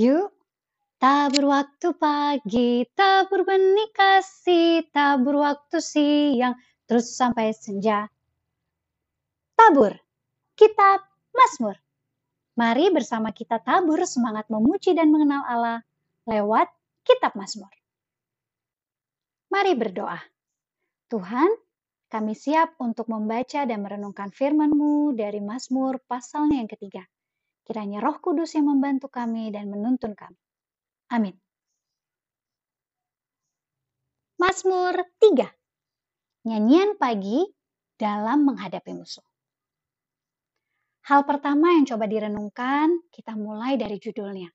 Yuk, tabur waktu pagi, tabur benih kasih, tabur waktu siang, terus sampai senja. Tabur, kitab Mazmur. Mari bersama kita tabur semangat memuji dan mengenal Allah lewat kitab Mazmur. Mari berdoa. Tuhan, kami siap untuk membaca dan merenungkan firman-Mu dari Mazmur pasalnya yang ketiga. Kiranya roh kudus yang membantu kami dan menuntun kami. Amin. Mazmur 3. Nyanyian pagi dalam menghadapi musuh. Hal pertama yang coba direnungkan, kita mulai dari judulnya.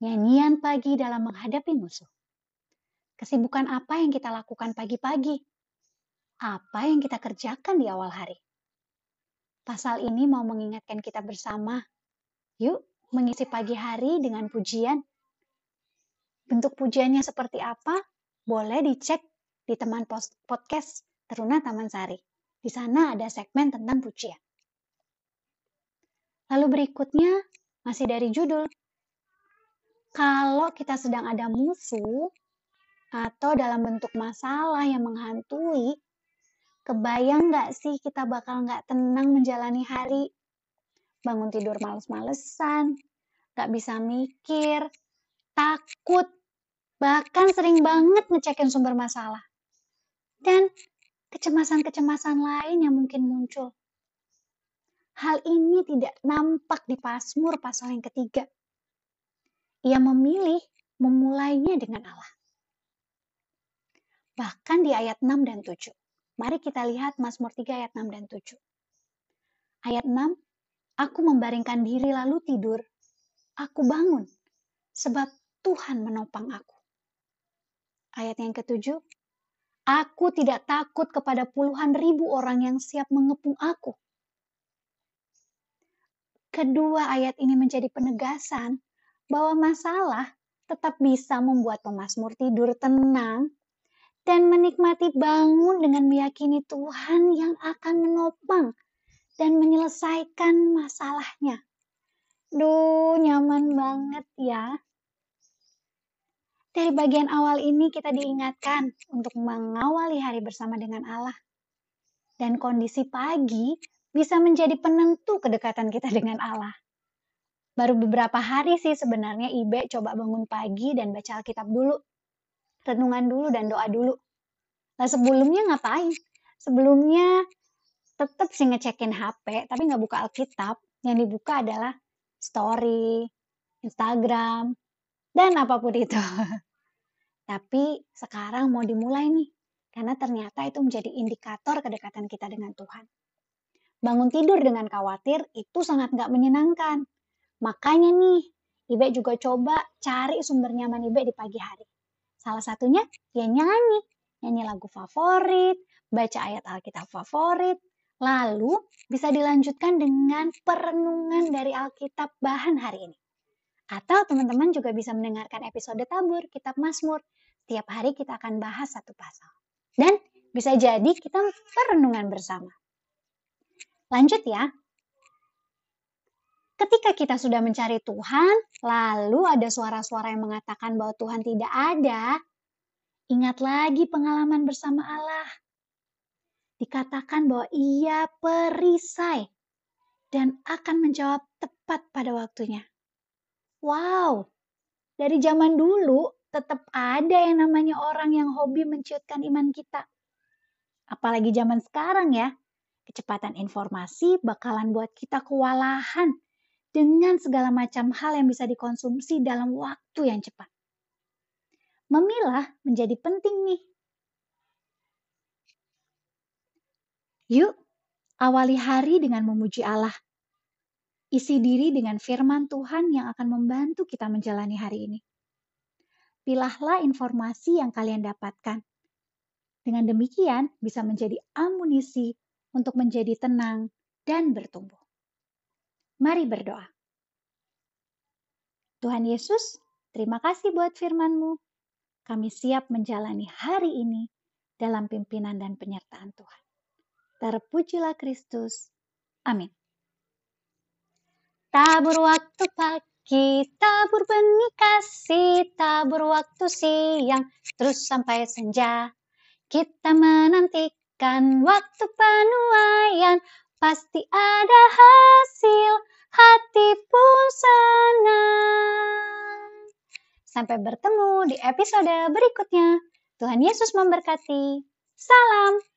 Nyanyian pagi dalam menghadapi musuh. Kesibukan apa yang kita lakukan pagi-pagi? Apa yang kita kerjakan di awal hari? Pasal ini mau mengingatkan kita bersama Yuk, mengisi pagi hari dengan pujian. Bentuk pujiannya seperti apa? Boleh dicek di teman podcast Teruna Taman Sari. Di sana ada segmen tentang pujian. Lalu berikutnya, masih dari judul. Kalau kita sedang ada musuh atau dalam bentuk masalah yang menghantui, kebayang nggak sih kita bakal nggak tenang menjalani hari? Bangun tidur males-malesan, gak bisa mikir, takut, bahkan sering banget ngecekin sumber masalah. Dan kecemasan-kecemasan lain yang mungkin muncul. Hal ini tidak nampak di Pasmur pasal yang ketiga. Ia memilih memulainya dengan Allah. Bahkan di ayat 6 dan 7. Mari kita lihat Mazmur 3 ayat 6 dan 7. Ayat 6, Aku membaringkan diri lalu tidur. Aku bangun, sebab Tuhan menopang aku. Ayat yang ketujuh, Aku tidak takut kepada puluhan ribu orang yang siap mengepung aku. Kedua ayat ini menjadi penegasan bahwa masalah tetap bisa membuat pemazmur tidur tenang dan menikmati bangun dengan meyakini Tuhan yang akan menopang dan menyelesaikan masalahnya. Duh, nyaman banget ya. Dari bagian awal ini kita diingatkan untuk mengawali hari bersama dengan Allah. Dan kondisi pagi bisa menjadi penentu kedekatan kita dengan Allah. Baru beberapa hari sih sebenarnya Ibe coba bangun pagi dan baca Alkitab dulu. Renungan dulu dan doa dulu. Nah sebelumnya ngapain? Sebelumnya tetap sih ngecekin HP, tapi nggak buka Alkitab. Yang dibuka adalah story, Instagram, dan apa pun itu. tapi sekarang mau dimulai nih, karena ternyata itu menjadi indikator kedekatan kita dengan Tuhan. Bangun tidur dengan khawatir itu sangat nggak menyenangkan. Makanya nih, Ibe juga coba cari sumber nyaman Ibe di pagi hari. Salah satunya ya nyanyi, nyanyi lagu favorit, baca ayat Alkitab favorit, Lalu bisa dilanjutkan dengan perenungan dari Alkitab bahan hari ini. Atau teman-teman juga bisa mendengarkan episode tabur kitab Mazmur. Tiap hari kita akan bahas satu pasal. Dan bisa jadi kita perenungan bersama. Lanjut ya. Ketika kita sudah mencari Tuhan, lalu ada suara-suara yang mengatakan bahwa Tuhan tidak ada, ingat lagi pengalaman bersama Allah dikatakan bahwa ia perisai dan akan menjawab tepat pada waktunya. Wow, dari zaman dulu tetap ada yang namanya orang yang hobi menciutkan iman kita. Apalagi zaman sekarang ya, kecepatan informasi bakalan buat kita kewalahan dengan segala macam hal yang bisa dikonsumsi dalam waktu yang cepat. Memilah menjadi penting nih Yuk, awali hari dengan memuji Allah. Isi diri dengan firman Tuhan yang akan membantu kita menjalani hari ini. Pilahlah informasi yang kalian dapatkan. Dengan demikian, bisa menjadi amunisi untuk menjadi tenang dan bertumbuh. Mari berdoa. Tuhan Yesus, terima kasih buat firman-Mu. Kami siap menjalani hari ini dalam pimpinan dan penyertaan Tuhan. Terpujilah Kristus. Amin. Tabur waktu pagi, tabur benih kasih, tabur waktu siang, terus sampai senja. Kita menantikan waktu penuaian, pasti ada hasil, hati pun senang. Sampai bertemu di episode berikutnya. Tuhan Yesus memberkati. Salam.